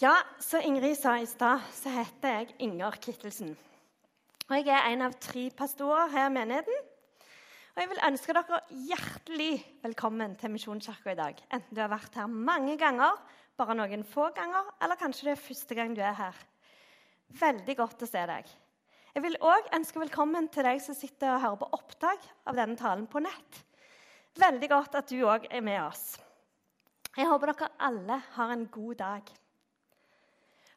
Ja, som Ingrid sa i stad, så heter jeg Inger Kittelsen. Og jeg er en av tre pastorer her i menigheten. Og jeg vil ønske dere hjertelig velkommen til Misjonskirka i dag. Enten du har vært her mange ganger, bare noen få ganger, eller kanskje det er første gang du er her. Veldig godt å se deg. Jeg vil òg ønske velkommen til deg som sitter og hører på opptak av denne talen på nett. Veldig godt at du òg er med oss. Jeg håper dere alle har en god dag.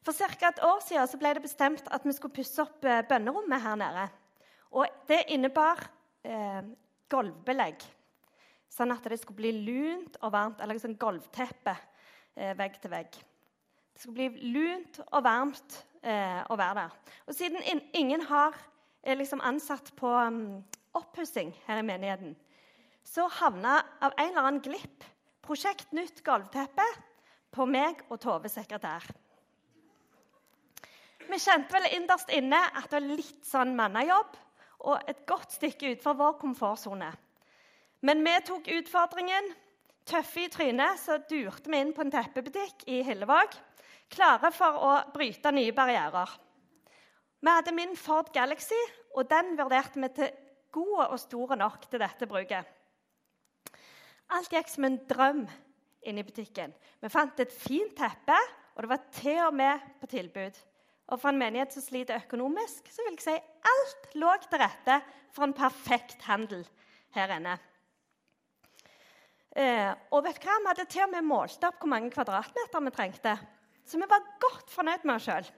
For ca. et år siden ble det bestemt at vi skulle pusse opp eh, bønnerommet her nede. Og det innebar eh, gulvbelegg, sånn at det skulle bli lunt og varmt. Eller sånn gulvteppe eh, vegg til vegg. Det skulle bli lunt og varmt eh, å være der. Og siden in ingen har eh, liksom ansatt på um, oppussing her i menigheten, så havna av en eller annen glipp Prosjekt Nytt gulvteppe på meg og Tove sekretær. Vi kjente vel innerst inne at det var litt sånn mannejobb og et godt stykke utenfor vår komfortsone. Men vi tok utfordringen. Tøffe i trynet så durte vi inn på en teppebutikk i Hillevåg, klare for å bryte nye barrierer. Vi hadde min Ford Galaxy, og den vurderte vi til god og stor nok til dette bruket. Alt gikk som en drøm inn i butikken. Vi fant et fint teppe, og det var til og med på tilbud. Og for en menighet som sliter økonomisk, så vil jeg si alt lå til rette for en perfekt handel her inne. Eh, og vet du hva? Vi hadde til og med målt opp hvor mange kvadratmeter vi trengte. Så vi var godt fornøyd med oss sjøl.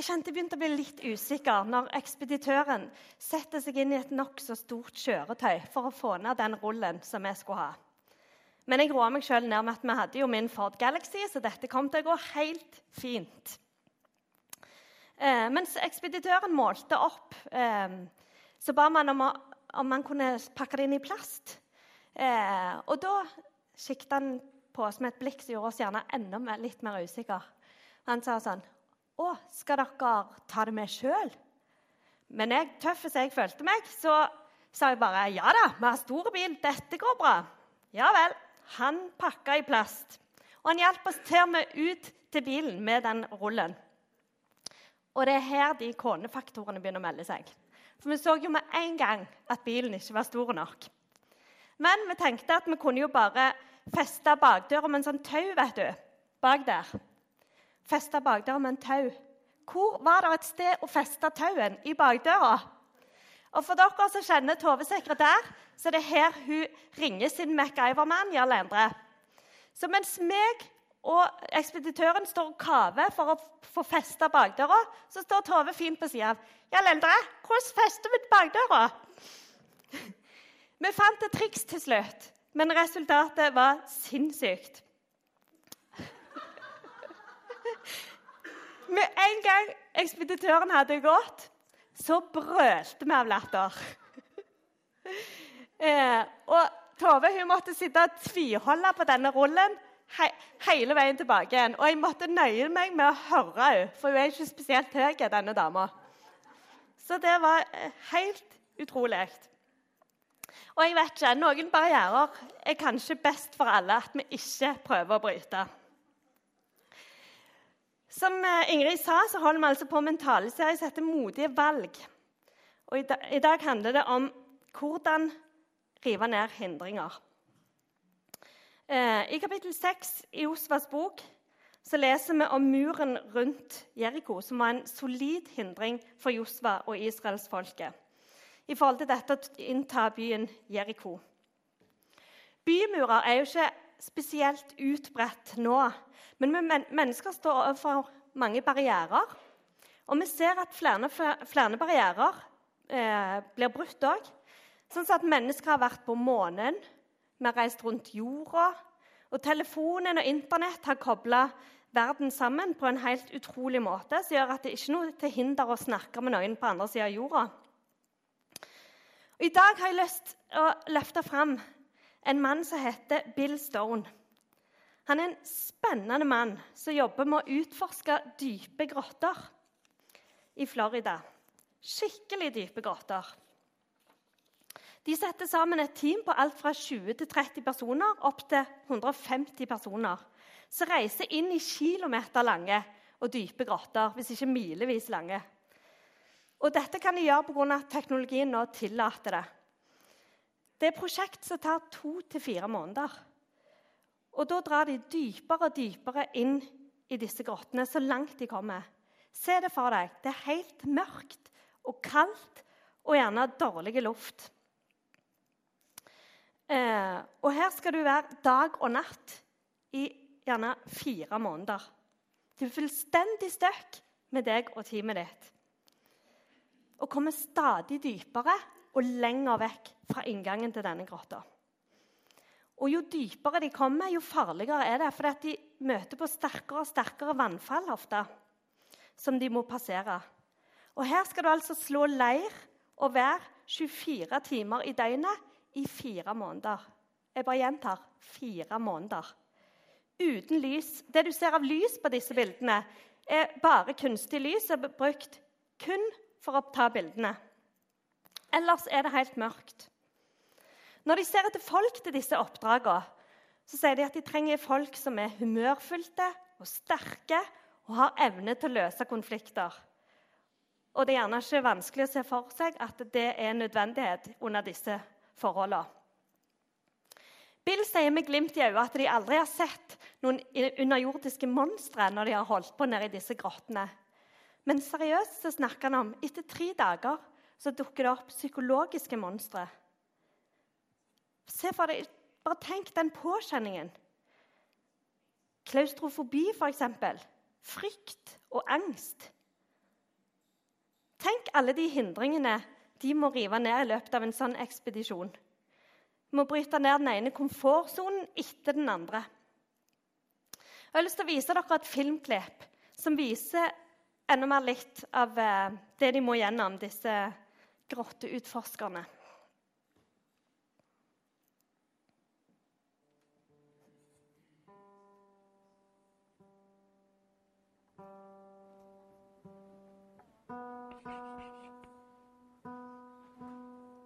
Jeg kjente jeg begynte å bli litt usikker når ekspeditøren setter seg inn i et nokså stort kjøretøy for å få ned den rullen som vi skulle ha. Men jeg roa meg sjøl ned med at vi hadde jo min Ford Galaxy, så dette kom til å gå helt fint. Eh, mens ekspeditøren målte opp, eh, så ba man om, om, man kunne pakke det inn i plast. Eh, og da sikta han på oss med et blikk som gjorde oss gjerne enda litt mer usikre. Han sa sånn Å, skal dere ta det med sjøl? Men jeg, tøff som jeg følte meg, så sa jeg bare ja da, vi har stor bil, dette går bra. Ja vel. Han pakka i plast. Og han hjalp oss til med ut til bilen med den rullen. Og det er her de konefaktorene begynner å melde seg. For vi så jo med en gang at bilen ikke var stor nok. Men vi tenkte at vi kunne jo bare feste bakdøra med en sånn tau vet du, bak der. Feste bakdøra med en tau. Hvor var det et sted å feste tauen? I bakdøra. Og For dere som kjenner Tove sekretær, så er det her hun ringer sin MacGyver-mann Jarl Endre. Så mens meg og ekspeditøren står og kaver for å få festa bakdøra, så står Tove fint på sida av. 'Jarl Endre, hvordan fester vi bakdøra?' Vi fant et triks til slutt, men resultatet var sinnssykt. Med en gang ekspeditøren hadde gått, så brølte vi av latter. eh, og Tove hun måtte sitte og tviholde på denne rullen he hele veien tilbake igjen. Og jeg måtte nøye meg med å høre henne, for hun er ikke spesielt høy, denne dama. Så det var eh, helt utrolig. Og jeg vet ikke, noen barrierer er kanskje best for alle at vi ikke prøver å bryte. Som eh, Ingrid sa, så holder vi altså på med en taleserie som heter 'Modige valg'. Og i, dag, handler det om hvordan rive ned hindringer. Eh, I kapittel 6 i Osvas bok så leser vi om muren rundt Jeriko, som var en solid hindring for Josva og israelsfolket i forhold til dette å innta byen Jeriko. Bymurer er jo ikke spesielt utbredt nå. Men vi mennesker står overfor mange barrierer. Og vi ser at flere, flere barrierer eh, blir brutt òg. Sånn at mennesker har vært på månen, vi har reist rundt jorda. Og telefonen og Internett har kobla verden sammen på en helt utrolig måte, som gjør at det ikke er noe til hinder å snakke med noen på andre sida av jorda. Og I dag har jeg lyst til å løfte fram en mann som heter Bill Stone. Han er en spennende mann som jobber med å utforske dype grotter i Florida. Skikkelig dype grotter. De setter sammen et team på alt fra 20 til 30 personer opp til 150 personer. Som reiser inn i kilometer lange og dype grotter, hvis ikke milevis lange. Og Dette kan de gjøre pga. at teknologien nå tillater det. Det er prosjekt som tar to til fire måneder. Og Da drar de dypere og dypere inn i disse grottene, så langt de kommer. Se det for deg. Det er helt mørkt og kaldt og gjerne dårlig luft. Eh, og her skal du være dag og natt i gjerne fire måneder. Du er fullstendig stuck med deg og teamet ditt. Og kommer stadig dypere og lenger vekk fra inngangen til denne grotta. Og Jo dypere de kommer, jo farligere er det. For de møter på sterkere og sterkere vannfall ofte, som de må passere. Og Her skal du altså slå leir og være 24 timer i døgnet i fire måneder. Jeg bare gjentar fire måneder. Uten lys. Det du ser av lys på disse bildene, er bare kunstig lys som er brukt kun for å ta bildene. Ellers er det helt mørkt. Når de ser etter folk til disse oppdragene, så sier de at de trenger folk som er humørfylte og sterke og har evne til å løse konflikter. Og det er gjerne ikke vanskelig å se for seg at det er en nødvendighet under disse forholdene. Bill sier med glimt i øyet at de aldri har sett noen underjordiske monstre når de har holdt på nede i disse grottene. Men seriøst så snakker han om etter tre dager så dukker det opp psykologiske monstre. Se for deg, Bare tenk den påkjenningen. Klaustrofobi, f.eks. Frykt og angst. Tenk alle de hindringene de må rive ned i løpet av en sånn ekspedisjon. De må bryte ned den ene komfortsonen etter den andre. Jeg har lyst til å vise dere et filmklipp som viser enda mer litt av eh, det de må gjennom, disse grotteutforskerne.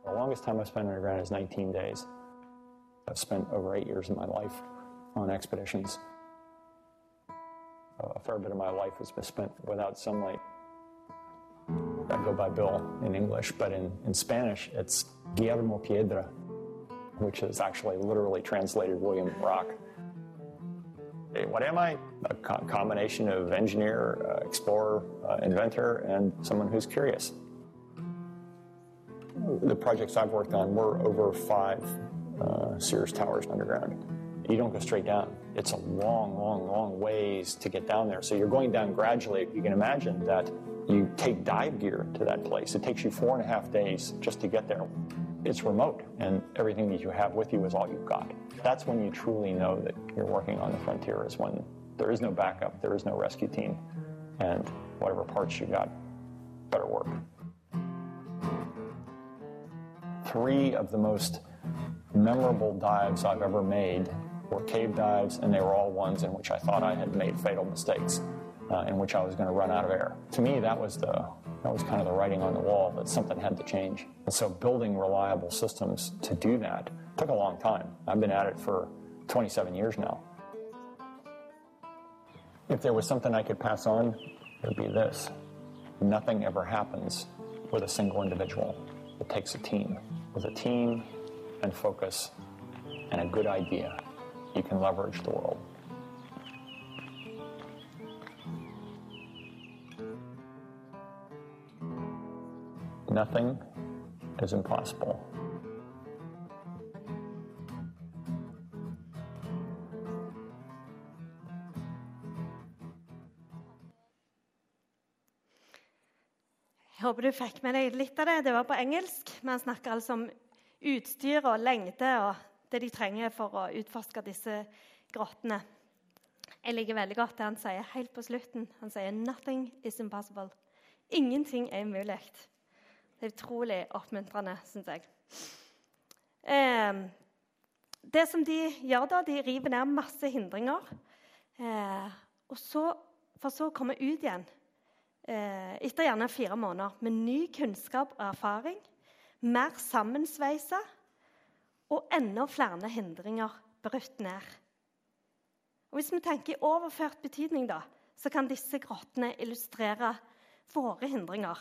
The longest time I've spent underground is 19 days. I've spent over eight years of my life on expeditions. A fair bit of my life has been spent without sunlight. I go by Bill in English, but in, in Spanish it's Guillermo Piedra, which is actually literally translated William Rock. What am I? A co- combination of engineer, uh, explorer, uh, inventor, and someone who's curious. The projects I've worked on were over five uh, Sears Towers underground. You don't go straight down. It's a long, long, long ways to get down there. So you're going down gradually. You can imagine that you take dive gear to that place. It takes you four and a half days just to get there. It's remote, and everything that you have with you is all you've got. That's when you truly know that you're working on the frontier, is when there is no backup, there is no rescue team, and whatever parts you got better work. Three of the most memorable dives I've ever made were cave dives, and they were all ones in which I thought I had made fatal mistakes, uh, in which I was going to run out of air. To me, that was the that was kind of the writing on the wall that something had to change. And so, building reliable systems to do that took a long time. I've been at it for 27 years now. If there was something I could pass on, it would be this: nothing ever happens with a single individual. It takes a team. With a team and focus and a good idea, you can leverage the world. Nothing is impossible. Jeg håper du fikk med deg litt av det. Det var på engelsk. Vi snakker altså om utstyr og lengde og det de trenger for å utforske disse grottene. Jeg liker veldig godt det han sier helt på slutten. Han sier 'nothing is impossible'. Ingenting er umulig. Det er utrolig oppmuntrende, syns jeg. Eh, det som de gjør da, de river ned masse hindringer. Eh, så, for så å komme ut igjen eh, etter gjerne fire måneder med ny kunnskap og erfaring. Mer sammensveisa og enda flere hindringer brutt ned. Og Hvis vi tenker i overført betydning, da, så kan disse grottene illustrere våre hindringer.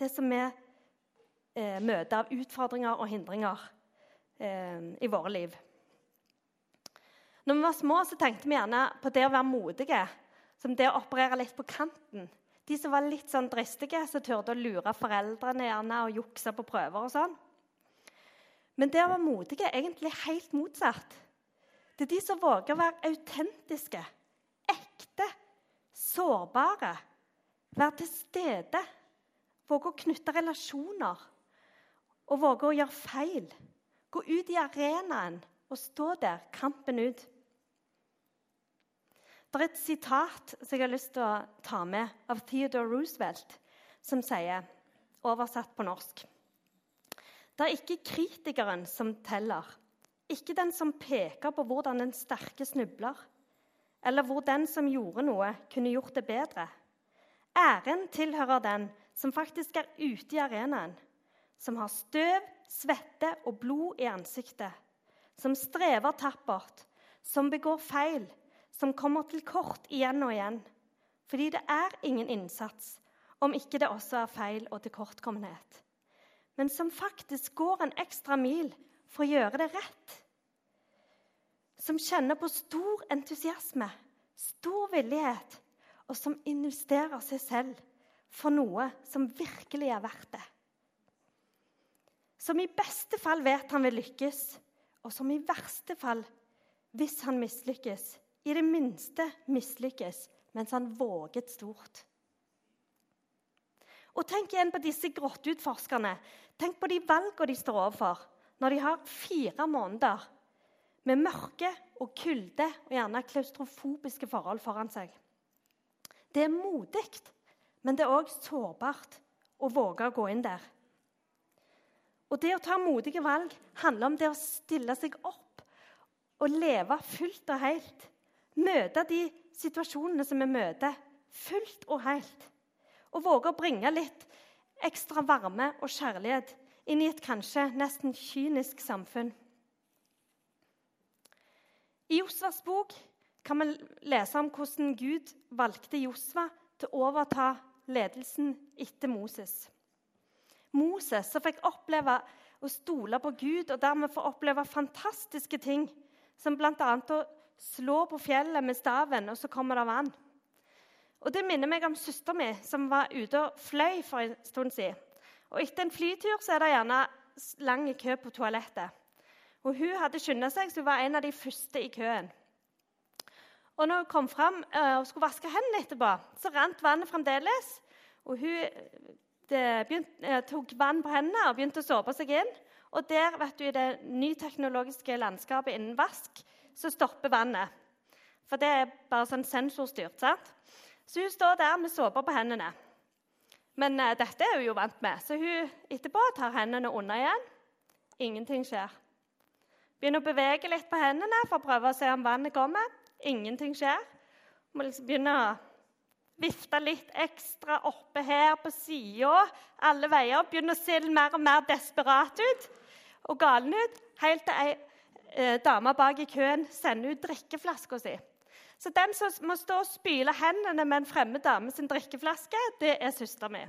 Det som vi eh, møter av utfordringer og hindringer eh, i våre liv. Når vi var små, så tenkte vi gjerne på det å være modige. Som det å operere litt på kanten. De som var litt sånn dristige, som turte å lure foreldrene gjerne og jukse på prøver og sånn. Men det å være modige er egentlig helt motsatt. Det er de som våger å være autentiske, ekte, sårbare. Være til stede. Våge å knytte relasjoner. Og våge å gjøre feil. Gå ut i arenaen og stå der, kampen ut. Det er et sitat som jeg har lyst til å ta med, av Theodore Roosevelt, som sier, oversatt på norsk Det er ikke kritikeren som teller, ikke den som peker på hvordan den sterke snubler, eller hvor den som gjorde noe, kunne gjort det bedre. Æren tilhører den som faktisk er ute i arenaen, som har støv, svette og blod i ansiktet, som strever tappert, som begår feil, som kommer til kort igjen og igjen. Fordi det er ingen innsats om ikke det også er feil og tilkortkommenhet. Men som faktisk går en ekstra mil for å gjøre det rett. Som kjenner på stor entusiasme, stor villighet, og som investerer seg selv for noe som virkelig er verdt det. Som i beste fall vet han vil lykkes, og som i verste fall, hvis han mislykkes, i det minste mislykkes mens han våget stort. Og Tenk igjen på disse grotteutforskerne. Tenk på de valgene de står overfor når de har fire måneder med mørke og kulde og gjerne klaustrofobiske forhold foran seg. Det er modig, men det er òg sårbart å våge å gå inn der. Og Det å ta modige valg handler om det å stille seg opp og leve fullt og helt Møte de situasjonene som vi møter, fullt og helt. Og våge å bringe litt ekstra varme og kjærlighet inn i et kanskje nesten kynisk samfunn. I Josvas bok kan vi lese om hvordan Gud valgte Josva til å overta ledelsen etter Moses. Moses som fikk oppleve å stole på Gud og dermed få oppleve fantastiske ting, som bl.a. å slå på fjellet med staven, og så kommer det vann. Og Det minner meg om søstera mi som var ute og fløy for en stund siden. Og Etter en flytur så er det gjerne lang kø på toalettet. Og Hun hadde skynda seg, så hun var en av de første i køen. Og når hun kom fram uh, og skulle vaske hendene etterpå, så rant vannet fremdeles. Og hun begynte, uh, tok vann på hendene og begynte å såpe seg inn. Og der, vet du, i det nyteknologiske landskapet innen vask, så stopper vannet. For det er bare sånn sensorstyrt. sant? Så hun står der med såpe på hendene. Men uh, dette er hun jo vant med, så hun etterpå tar hendene unna igjen. Ingenting skjer. Begynner å bevege litt på hendene for å prøve å se om vannet kommer. Ingenting skjer. Må liksom begynne å vifte litt ekstra oppe her på sida. Alle veier. Begynner å se mer og mer desperat ut og galen ut. Helt til ei eh, dame bak i køen sender ut drikkeflaska si. Så den som må stå og spyle hendene med en fremmed dame sin drikkeflaske, det er søstera mi.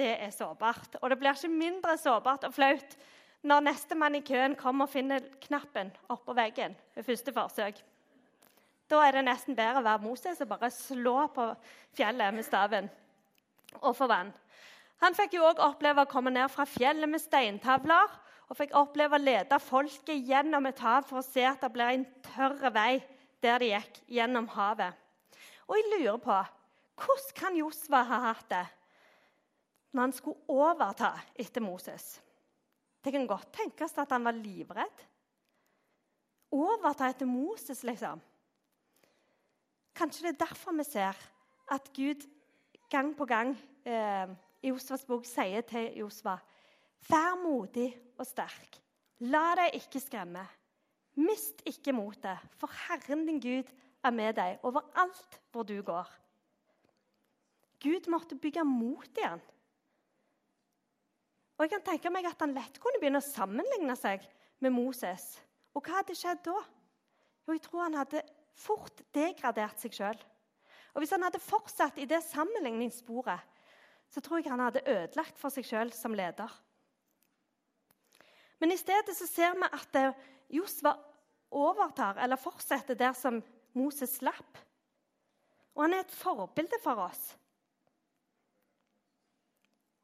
Det er sårbart. Og det blir ikke mindre sårbart og flaut når nestemann i køen kommer og finner knappen oppå veggen ved første forsøk. Da er det nesten bedre å være Moses og bare slå på fjellet med staven og få vann. Han fikk jo òg oppleve å komme ned fra fjellet med steintavler og fikk oppleve å lede folket gjennom et hav for å se at det ble en tørr vei der de gikk gjennom havet. Og jeg lurer på hvordan kan Josva ha hatt det når han skulle overta etter Moses? Det kan godt tenkes at han var livredd. Overta etter Moses, liksom. Kanskje det er derfor vi ser at Gud gang på gang eh, i Josvas bok sier til Josva Vær modig og sterk. La deg ikke skremme. Mist ikke motet, for Herren din Gud er med deg overalt hvor du går. Gud måtte bygge mot igjen. Og jeg kan tenke meg at han lett kunne begynne å sammenligne seg med Moses. Og hva hadde skjedd da? Jo, jeg tror han hadde fort degradert seg sjøl. Og hvis han hadde fortsatt i det sammenligningssporet, så tror jeg han hadde ødelagt for seg sjøl som leder. Men i stedet så ser vi at eh, Josva overtar, eller fortsetter der som Moses slapp. Og han er et forbilde for oss.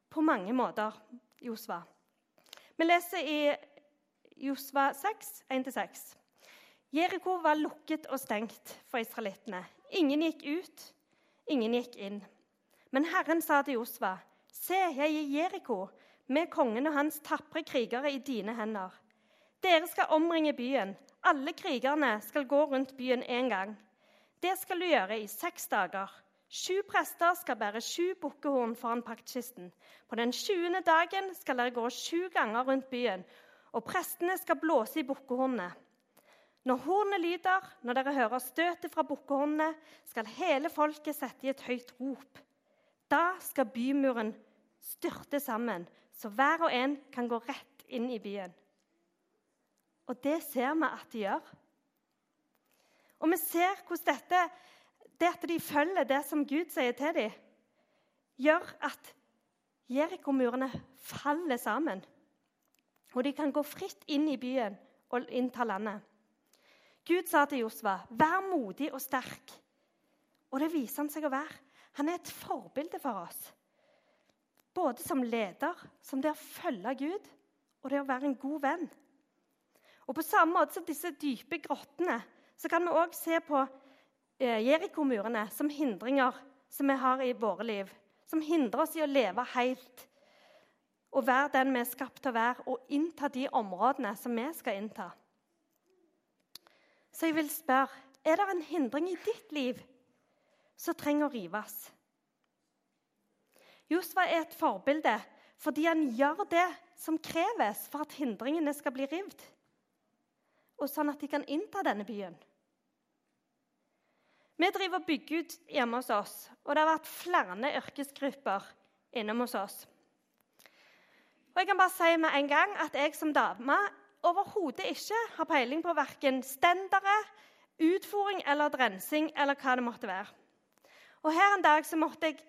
På mange måter, Josva. Vi leser i Josva 6, 1-6. Jeriko var lukket og stengt for israelittene. Ingen gikk ut, ingen gikk inn. Men Herren sa til Josva, se, jeg gir Jeriko med kongen og hans tapre krigere i dine hender. Dere skal omringe byen. Alle krigerne skal gå rundt byen én gang. Det skal du gjøre i seks dager. Sju prester skal bære sju bukkehorn foran paktkisten. På den sjuende dagen skal dere gå sju ganger rundt byen, og prestene skal blåse i bukkehornene. Når hornet lyder, når dere hører støtet fra bukkehornene, skal hele folket sette i et høyt rop. Da skal bymuren styrte sammen, så hver og en kan gå rett inn i byen. Og det ser vi at de gjør. Og vi ser hvordan dette, det at de følger det som Gud sier til dem, gjør at Jerikomurene faller sammen. Og de kan gå fritt inn i byen og innta landet. Gud sa til Josva, 'Vær modig og sterk.' Og det viser han seg å være. Han er et forbilde for oss. Både som leder, som det å følge Gud, og det å være en god venn. Og På samme måte som disse dype grottene så kan vi òg se på eh, Jeriko-murene som hindringer som vi har i våre liv. Som hindrer oss i å leve helt og være den vi er skapt til å være, og innta de områdene som vi skal innta. Så jeg vil spørre er det en hindring i ditt liv som trenger å rives. Josva er et forbilde fordi han gjør det som kreves for at hindringene skal bli rivd, og sånn at de kan innta denne byen. Vi driver og bygger ut hjemme hos oss, og det har vært flere yrkesgrupper innom hos oss. Og jeg kan bare si med en gang at jeg som dame overhodet ikke har peiling på verken stendere, utfòring eller drensing eller hva det måtte være. Og Her en dag så måtte jeg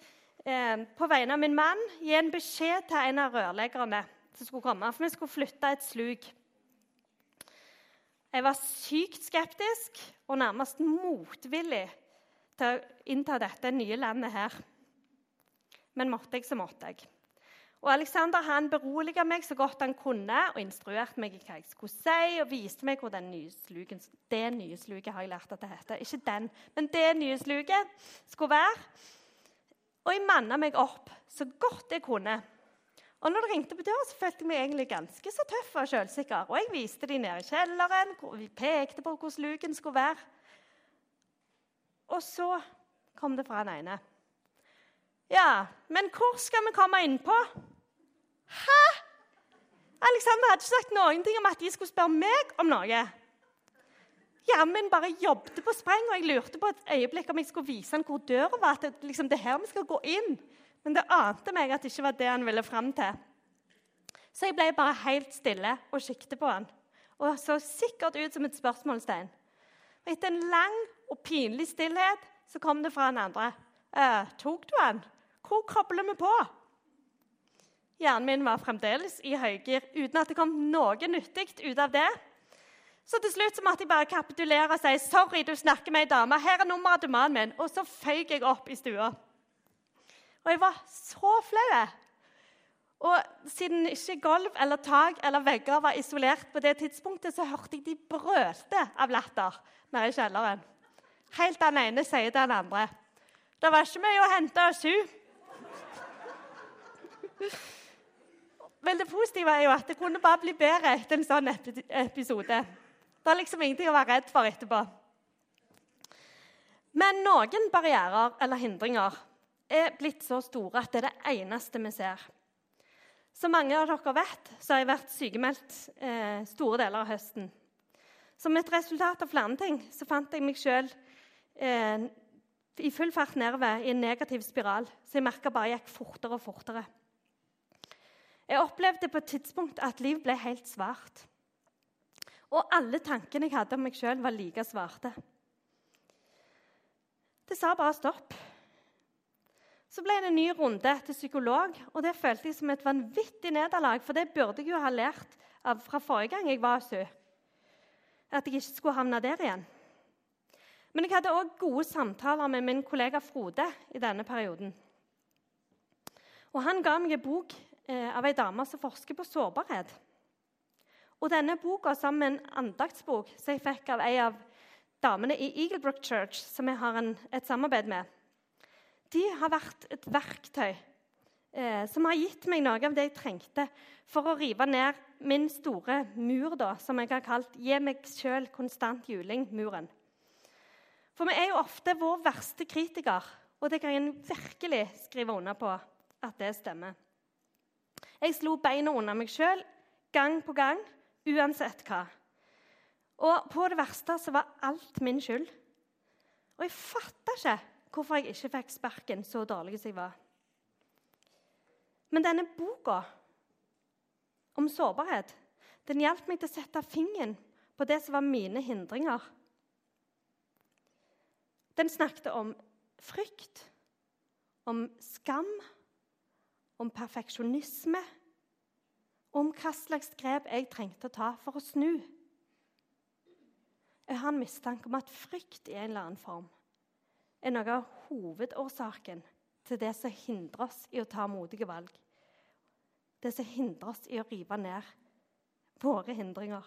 eh, på vegne av min mann gi en beskjed til en av rørleggerne som skulle komme, for vi skulle flytte et sluk. Jeg var sykt skeptisk og nærmest motvillig til å innta dette nye landet her. Men måtte jeg, så måtte jeg. Og Alexander han beroliga meg så godt han kunne og instruerte meg i hva jeg skulle si, og viste meg hvor den nye sluken, det nye sluket har jeg lært at det heter. Ikke den, men det nye sluket skulle være. Og jeg manna meg opp så godt jeg kunne. Og når det ringte på døra, så følte jeg meg egentlig ganske så tøff og selvsikker. Og jeg viste dem ned i kjelleren, hvor vi pekte på hvordan luken skulle være. Og så kom det fra den ene. Ja, men hvor skal vi komme innpå? Hæ? Alexander hadde ikke sagt noen ting om at de skulle spørre meg om noe. Jammen bare jobbet på spreng, og jeg lurte på et øyeblikk om jeg skulle vise han hvor døra var. at liksom, det er her vi skal gå inn. Men det ante meg at det ikke var det han ville fram til. Så jeg ble bare helt stille og siktet på han. Og så sikkert ut som et spørsmålstegn. Og etter en lang og pinlig stillhet så kom det fra han andre. «Eh, 'Tok du han?' Hvor kobler vi på? Hjernen min var fremdeles i høygir uten at det kom noe nyttig ut av det. Så til slutt så måtte jeg bare kapitulere og si sorry, du snakker med ei dame. Her er nummeret til mannen min. Og så føyk jeg opp i stua. Og jeg var så flau. Og siden ikke gulv eller tak eller vegger var isolert på det tidspunktet, så hørte jeg de brølte av latter nede i kjelleren. Helt den ene sier den andre. Det var ikke mye å hente hos hun. Men det positive er jo at det kunne bare bli bedre etter en sånn episode. Det er liksom ingenting å være redd for etterpå. Men noen barrierer eller hindringer er blitt så store at det er det eneste vi ser. Som mange av dere vet, så har jeg vært sykemeldt eh, store deler av høsten. Som et resultat av flere ting så fant jeg meg sjøl eh, i full fart nedover i en negativ spiral, så jeg merka bare gikk fortere og fortere. Jeg opplevde på et tidspunkt at liv ble helt svart. Og alle tankene jeg hadde om meg sjøl, var like svarte. Det sa bare stopp. Så ble det en ny runde til psykolog, og det følte jeg som et vanvittig nederlag. For det burde jeg jo ha lært av fra forrige gang jeg var hos henne. At jeg ikke skulle havne der igjen. Men jeg hadde òg gode samtaler med min kollega Frode i denne perioden. Og Han ga meg en bok eh, av ei dame som forsker på sårbarhet. Og denne boka sammen med en andaktsbok som jeg fikk av ei av damene i Eaglebrook Church, som jeg har en, et samarbeid med, de har vært et verktøy eh, som har gitt meg noe av det jeg trengte for å rive ned min store mur, da, som jeg har kalt 'Gi meg sjøl konstant juling'-muren. For vi er jo ofte vår verste kritiker, og det kan jeg virkelig skrive under på at det stemmer. Jeg slo beina under meg sjøl gang på gang, uansett hva. Og på det verste så var alt min skyld. Og jeg fatta ikke hvorfor jeg ikke fikk sparken så dårlig som jeg var. Men denne boka om sårbarhet den hjalp meg til å sette fingeren på det som var mine hindringer. Den snakket om frykt, om skam, om perfeksjonisme, om hva slags grep jeg trengte å ta for å snu. Jeg har en mistanke om at frykt i en eller annen form er noe av hovedårsaken til det som hindrer oss i å ta modige valg. Det som hindrer oss i å rive ned våre hindringer.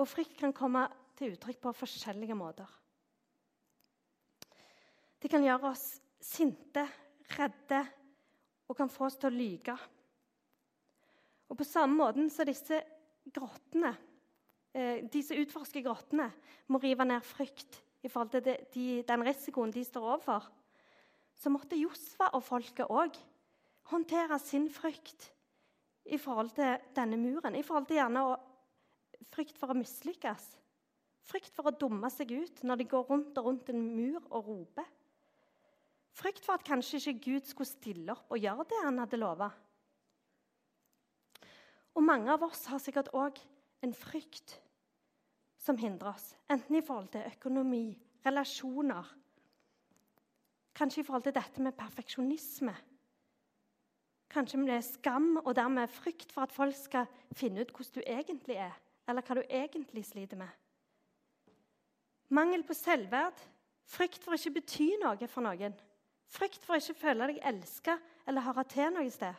Og frykt kan komme til uttrykk på forskjellige måter. Det kan gjøre oss sinte, redde og kan få oss til å lyge. Og på samme måte som disse grottene, eh, de som utforsker grottene, må rive ned frykt i forhold til de, de, den risikoen de står overfor, så måtte Josfa og folket òg håndtere sin frykt i forhold til denne muren. I forhold til gjerne frykt for å mislykkes. Frykt for å dumme seg ut når de går rundt og rundt en mur og roper. Frykt for at kanskje ikke Gud skulle stille opp og gjøre det han hadde lova. Og mange av oss har sikkert òg en frykt som hindrer oss. Enten i forhold til økonomi, relasjoner Kanskje i forhold til dette med perfeksjonisme. Kanskje med skam og dermed frykt for at folk skal finne ut hvordan du egentlig er, eller hva du egentlig sliter med. Mangel på selvverd, frykt for å ikke bety noe for noen. Frykt for å ikke føle deg elska eller høre til noe sted.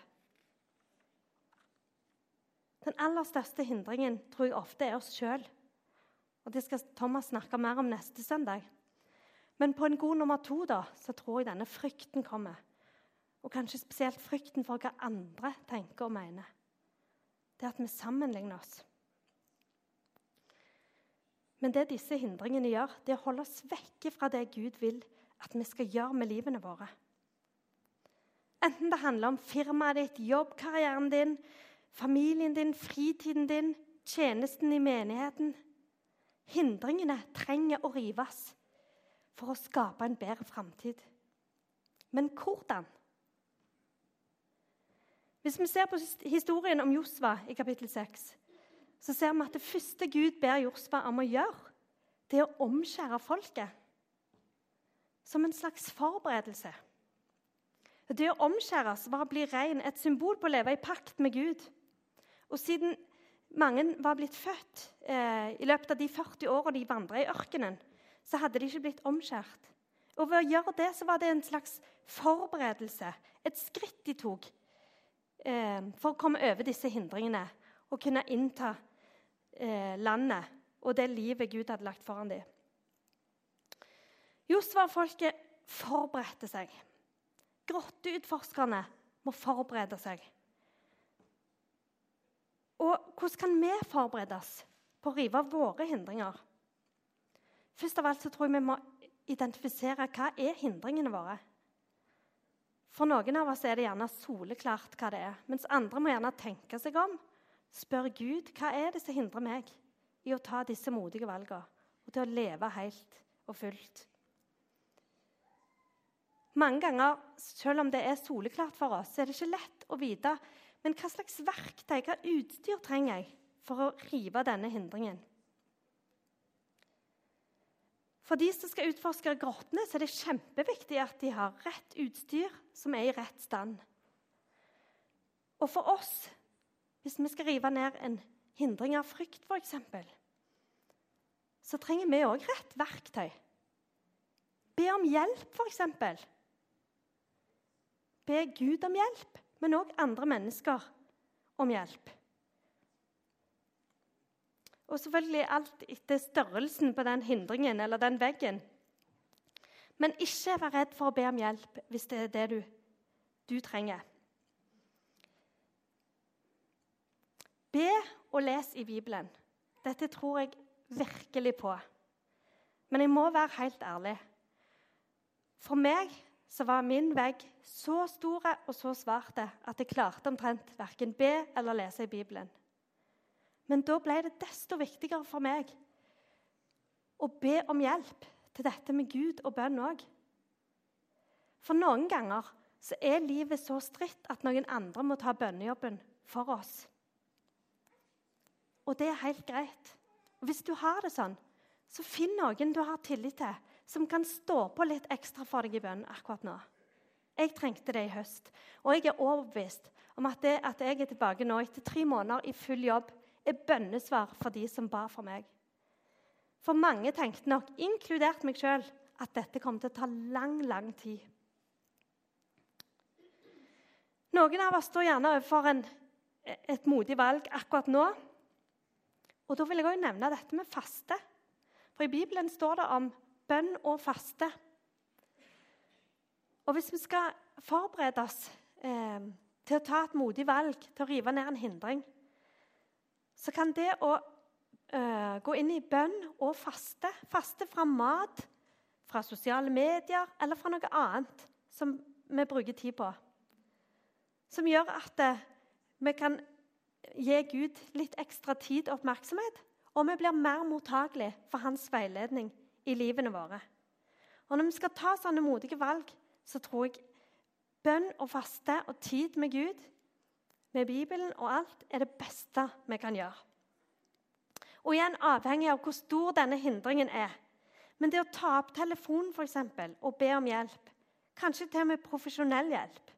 Den aller største hindringen tror jeg ofte er oss sjøl. Og Det skal Thomas snakke mer om neste søndag. Men på en god nummer to da, så tror jeg denne frykten kommer. Og kanskje spesielt frykten for hva andre tenker og mener. Det at vi sammenligner oss. Men det disse hindringene gjør, det er å holde oss vekke fra det Gud vil at vi skal gjøre med livene våre. Enten det handler om firmaet ditt, jobbkarrieren din, familien din, fritiden din, tjenesten i menigheten Hindringene trenger å rives for å skape en bedre framtid. Men hvordan? Hvis vi ser på historien om Josva i kapittel 6, så ser vi at det første Gud ber Josva om å gjøre, det er å omskjære folket. Som en slags forberedelse. Det å omskjæres var å bli ren, et symbol på å leve i pakt med Gud. Og siden mange var blitt født eh, i løpet av de 40 årene de vandra i ørkenen, så hadde de ikke blitt omskjært. Og Ved å gjøre det så var det en slags forberedelse, et skritt de tok eh, for å komme over disse hindringene og kunne innta eh, landet og det livet Gud hadde lagt foran dem. Josva-folket forberedte seg. Grotteutforskerne må forberede seg. Og hvordan kan vi forberedes på å rive av våre hindringer? Først av alt så tror jeg vi må identifisere hva er hindringene våre. For noen av oss er det gjerne soleklart hva det er, mens andre må gjerne tenke seg om. Spør Gud hva er det som hindrer meg i å ta disse modige valgene og til å leve helt og fullt. Mange ganger, selv om det er soleklart for oss, så er det ikke lett å vite men hva slags verktøy, hva utstyr trenger jeg for å rive denne hindringen. For de som skal utforske grottene, så er det kjempeviktig at de har rett utstyr som er i rett stand. Og for oss, hvis vi skal rive ned en hindring av frykt, f.eks., så trenger vi òg rett verktøy. Be om hjelp, f.eks. Be Gud om hjelp, men òg andre mennesker om hjelp. Og selvfølgelig alt etter størrelsen på den hindringen eller den veggen. Men ikke vær redd for å be om hjelp hvis det er det du, du trenger. Be og les i Bibelen. Dette tror jeg virkelig på. Men jeg må være helt ærlig. For meg så var min vegg så stor og så svart at jeg klarte omtrent verken be eller lese i Bibelen. Men da ble det desto viktigere for meg å be om hjelp til dette med Gud og bønn òg. For noen ganger så er livet så stritt at noen andre må ta bønnejobben for oss. Og det er helt greit. Og Hvis du har det sånn, så finn noen du har tillit til, som kan stå på litt ekstra for deg i bønn akkurat nå. Jeg trengte det i høst, og jeg er overbevist om at det at jeg er tilbake nå etter tre måneder i full jobb, er bønnesvar for de som ba for meg. For mange tenkte nok, inkludert meg sjøl, at dette kom til å ta lang, lang tid. Noen av oss står gjerne overfor et modig valg akkurat nå. Og Da vil jeg også nevne dette med faste. For I Bibelen står det om bønn og faste. Og Hvis vi skal forberede oss eh, til å ta et modig valg, til å rive ned en hindring, så kan det å eh, gå inn i bønn og faste Faste fra mat, fra sosiale medier eller fra noe annet som vi bruker tid på. Som gjør at eh, vi kan gi Gud litt ekstra tid og oppmerksomhet. Og vi blir mer mottagelige for hans veiledning i livene våre. Og Når vi skal ta sånne modige valg, så tror jeg bønn og faste og tid med Gud med Bibelen og alt er det beste vi kan gjøre. Og igjen avhengig av hvor stor denne hindringen er. Men det å ta opp telefonen for eksempel, og be om hjelp, kanskje til og med profesjonell hjelp,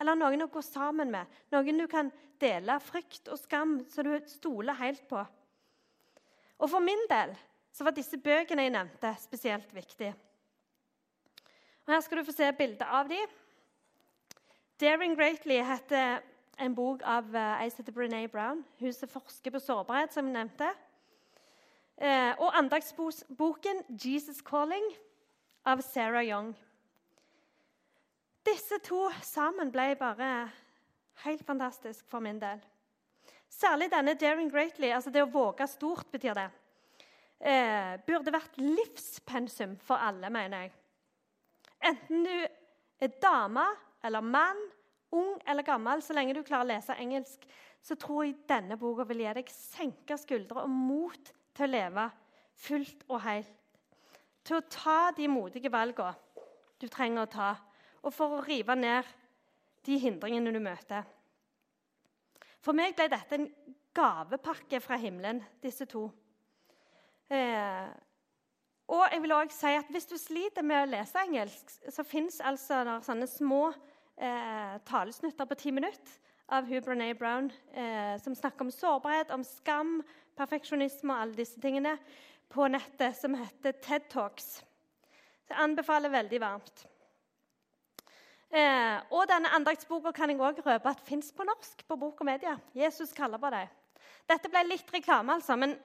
eller noen å gå sammen med, noen du kan dele frykt og skam så du stoler helt på. Og For min del så var disse bøkene jeg nevnte, spesielt viktige. Og Her skal du få se bilde av dem. 'Daring Greatly' heter en bok av ei som heter Brené Brown. Hun som forsker på sårbarhet, som jeg nevnte. Uh, og andagsboken 'Jesus Calling' av Sarah Young. Disse to sammen ble bare helt fantastisk for min del. Særlig denne 'Daring Greatly', altså det å våge stort, betyr det. Eh, burde vært livspensum for alle, mener jeg. Enten du er dame eller mann ung eller gammel, så lenge du klarer å lese engelsk, så tror jeg denne boka vil gi deg senka skuldre og mot til å leve fullt og helt. Til å ta de modige valgene du trenger å ta, og for å rive ned de hindringene du møter. For meg ble dette en gavepakke fra himmelen, disse to. Eh, og jeg vil også si at Hvis du sliter med å lese engelsk, så fins altså sånne små eh, talesnutter på ti minutter av Hugh Brené Brown, eh, som snakker om sårbarhet, om skam, perfeksjonisme og alle disse tingene, på nettet, som heter TED Talks. Så jeg anbefaler veldig varmt. Eh, og denne andaktsboka kan jeg også røpe at fins på norsk på Bok og Media. Jesus kaller på deg. Dette ble litt reklame, altså, men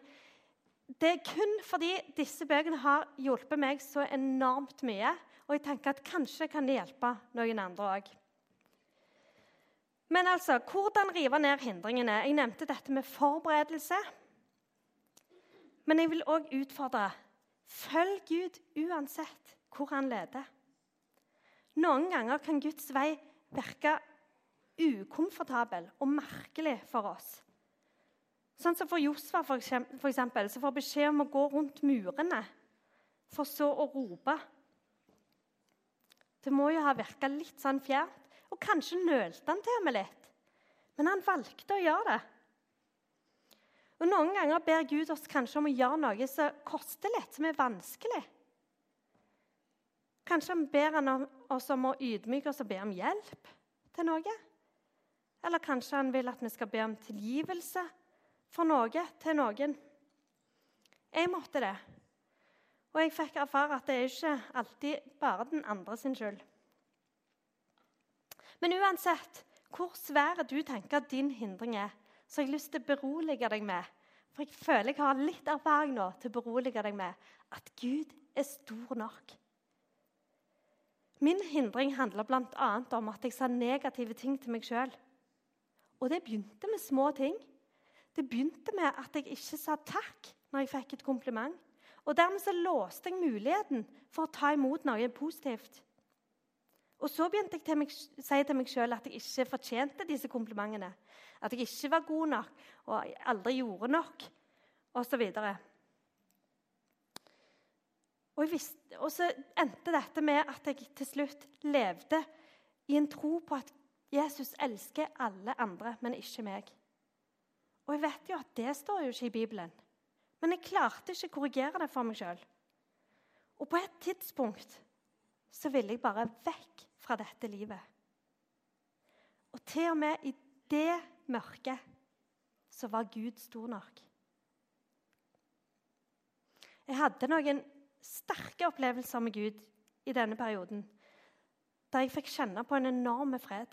det er kun fordi disse bøkene har hjulpet meg så enormt mye. Og jeg tenker at kanskje kan de hjelpe noen andre òg. Men altså, hvordan rive ned hindringene? Jeg nevnte dette med forberedelse. Men jeg vil òg utfordre følg Gud uansett hvor han leder. Noen ganger kan Guds vei virke ukomfortabel og merkelig for oss. Sånn som for Josfa, for eksempel, som får beskjed om å gå rundt murene, for så å rope. Det må jo ha virka litt sånn fjernt. Og kanskje nølte han til og med litt. Men han valgte å gjøre det. Og Noen ganger ber Gud oss kanskje om å gjøre noe som koster litt, som er vanskelig. Kanskje han ber han oss om å ydmyke oss og be om hjelp til noe. Eller kanskje han vil at vi skal be om tilgivelse for noe til noen. Jeg måtte det. Og jeg fikk erfare at det er ikke alltid bare den andre sin skyld. Men uansett hvor svær du tenker at din hindring er, så har jeg lyst til å berolige deg med For jeg føler jeg har litt erfaring nå til å berolige deg med at Gud er stor nok. Min hindring handler bl.a. om at jeg sa negative ting til meg sjøl. Og det begynte med små ting. Det begynte med at jeg ikke sa takk når jeg fikk et kompliment. Og dermed så låste jeg muligheten for å ta imot noe positivt. Og så begynte jeg å si til meg sjøl at jeg ikke fortjente disse komplimentene. At jeg ikke var god nok og aldri gjorde nok, osv. Og, og, visste, og så endte dette med at jeg til slutt levde i en tro på at Jesus elsker alle andre, men ikke meg. Og jeg vet jo at det står jo ikke i Bibelen. Men jeg klarte ikke å korrigere det for meg sjøl. Og på et tidspunkt så ville jeg bare vekk fra dette livet. Og til og med i det mørket så var Gud stor nok. Jeg hadde noen sterke opplevelser med Gud i denne perioden, der jeg fikk kjenne på en enorm fred.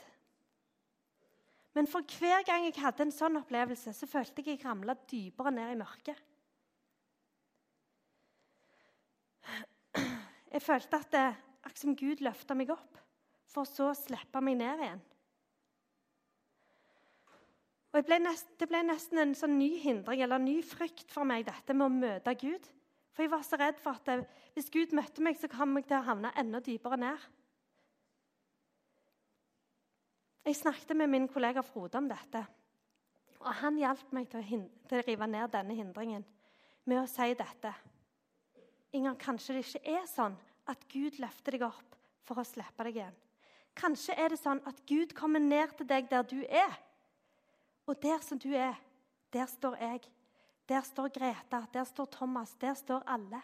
Men for hver gang jeg hadde en sånn opplevelse, så følte jeg jeg ramla dypere ned i mørket. Jeg følte at det, akkurat som Gud løfta meg opp, for så å slippe meg ned igjen. Og ble nest, Det ble nesten en sånn ny hindring eller en ny frykt for meg, dette med å møte Gud. For jeg var så redd for at hvis Gud møtte meg, så kom jeg til å havne enda dypere ned. Jeg snakket med min kollega Frode om dette. Og han hjalp meg til å, til å rive ned denne hindringen med å si dette. Inger, kanskje det ikke er sånn at Gud løfter deg opp for å slippe deg igjen. Kanskje er det sånn at Gud kommer ned til deg der du er. Og der som du er, der står jeg. Der står Greta, der står Thomas, der står alle.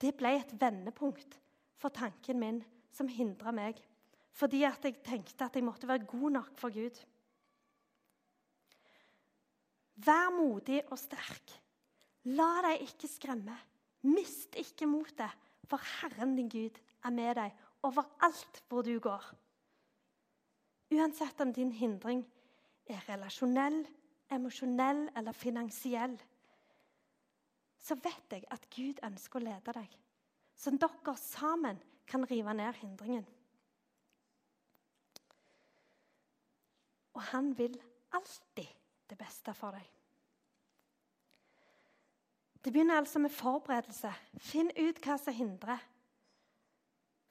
Det ble et vendepunkt for tanken min som hindra meg. Fordi at jeg tenkte at jeg måtte være god nok for Gud. Vær modig og sterk. La deg ikke skremme. Mist ikke motet, for Herren din Gud er med deg overalt hvor du går. Uansett om din hindring er relasjonell, emosjonell eller finansiell, så vet jeg at Gud ønsker å lede deg, så dere sammen kan rive ned hindringen. Og han vil alltid det beste for deg. Det begynner altså med forberedelse. Finn ut hva som hindrer.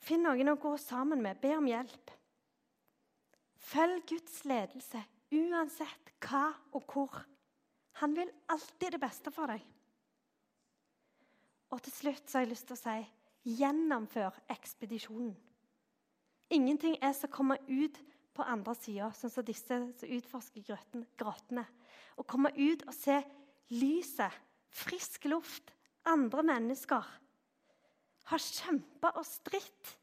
Finn noen å gå sammen med. Be om hjelp. Følg Guds ledelse uansett hva og hvor. Han vil alltid det beste for deg. Og til slutt så har jeg lyst til å si gjennomfør ekspedisjonen. Ingenting er som kommer ut på andre sida, sånn som disse som utforsker grottene. Å komme ut og se lyset, frisk luft, andre mennesker har kjempa og stritt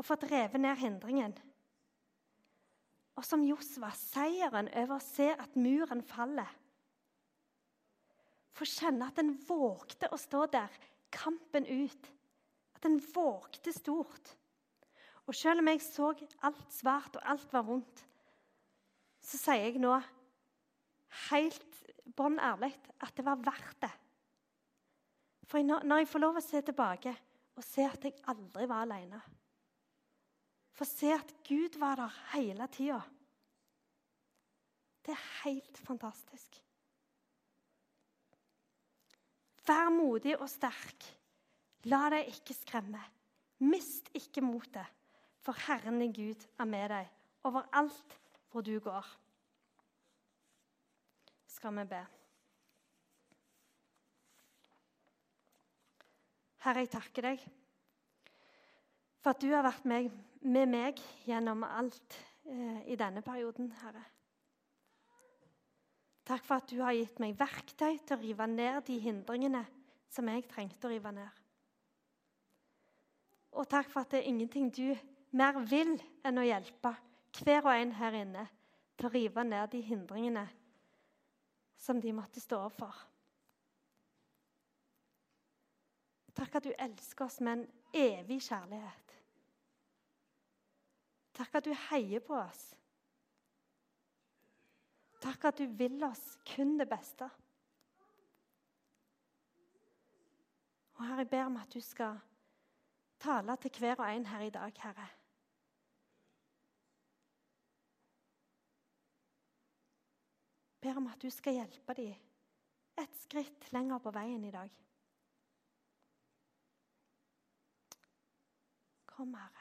og fått revet ned hindringen. Og som Josva, seieren over å se at muren faller. Få kjenne at en vågte å stå der, kampen ut. At en vågte stort. Og selv om jeg så alt svart og alt var vondt, så sier jeg nå helt bånn ærlig at det var verdt det. For når jeg får lov å se tilbake og se at jeg aldri var alene Få se at Gud var der hele tida. Det er helt fantastisk. Vær modig og sterk. La deg ikke skremme. Mist ikke motet, for Herren din Gud er med deg overalt hvor du går. Skal vi be. Herre, jeg takker deg for at du har vært med, med meg gjennom alt eh, i denne perioden, Herre. Takk for at du har gitt meg verktøy til å rive ned de hindringene som jeg trengte å rive ned. Og takk for at det er ingenting du mer vil enn å hjelpe hver og en her inne til å rive ned de hindringene som de måtte stå overfor. Takk at du elsker oss med en evig kjærlighet. Takk at du heier på oss. Takk at du vil oss kun det beste. Og Herre, jeg ber om at du skal tale til hver og en her i dag, Herre. Ber om at du skal hjelpe dem et skritt lenger på veien i dag. Kom, Herre.